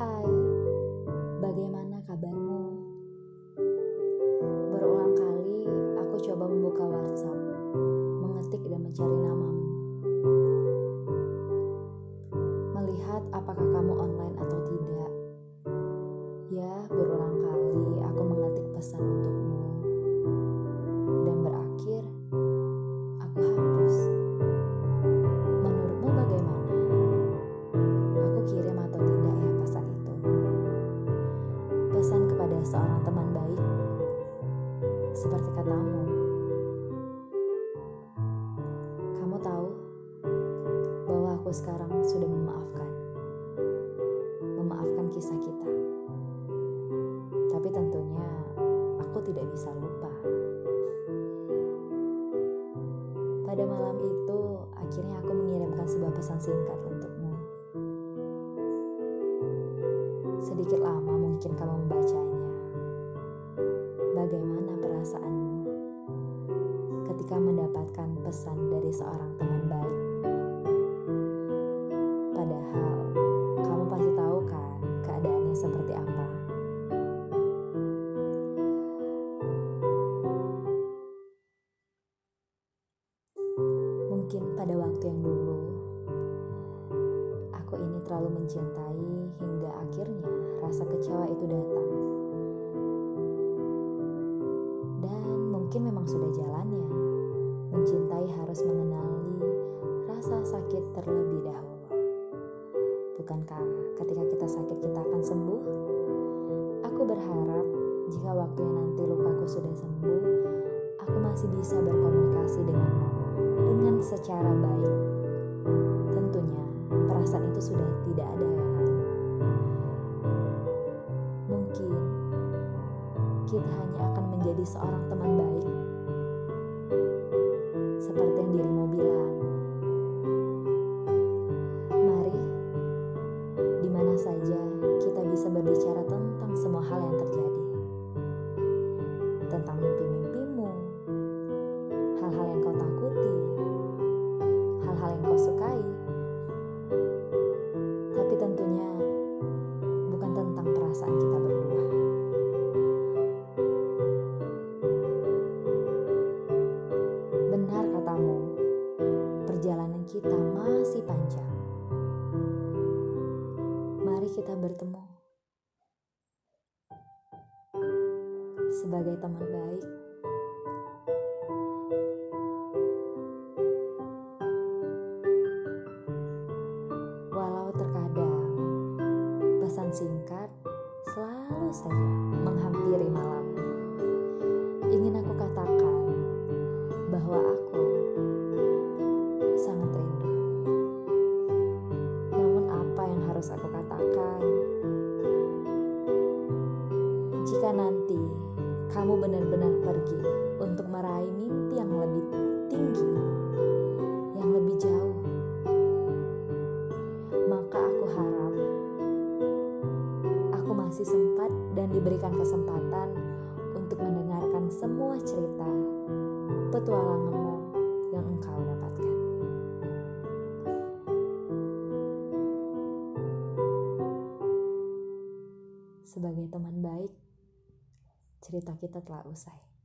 Hai, bagaimana kabarmu? Berulang kali aku coba membuka WhatsApp, mengetik dan mencari namamu. Melihat apakah kamu online atau seorang teman baik, seperti katamu. Kamu tahu bahwa aku sekarang sudah memaafkan. Memaafkan kisah kita. Tapi tentunya aku tidak bisa lupa. Pada malam itu, akhirnya aku mengirimkan sebuah pesan singkat untukmu. Sedikit lama mungkin kamu membacanya. Bagaimana perasaanmu ketika mendapatkan pesan dari seorang teman baik? Padahal kamu pasti tahu kan keadaannya seperti apa. Mungkin pada waktu yang dulu, aku ini terlalu mencintai hingga akhirnya rasa kecewa itu datang. Mungkin memang sudah jalannya, mencintai harus mengenali rasa sakit terlebih dahulu. Bukankah ketika kita sakit kita akan sembuh? Aku berharap jika waktunya nanti lukaku sudah sembuh, aku masih bisa berkomunikasi denganmu dengan secara baik. Tentunya perasaan itu sudah tidak ada kan? Mungkin kita hanya akan menjadi seorang teman baik. Seperti yang dirimu bilang. Mari di mana saja kita bisa berbicara tentang semua hal yang terjadi. Tentang mimpi-mimpimu, hal-hal yang kau takuti, hal-hal yang kau sukai. Tapi tentunya bukan tentang perasaan kita kita masih panjang. Mari kita bertemu sebagai teman baik. Walau terkadang pesan singkat selalu saja menghampiri malammu. Kamu benar-benar pergi untuk meraih mimpi yang lebih tinggi, yang lebih jauh, maka aku harap aku masih sempat dan diberikan kesempatan untuk mendengarkan semua cerita petualanganmu yang engkau dapatkan. Sebagai teman cerita kita telah usai.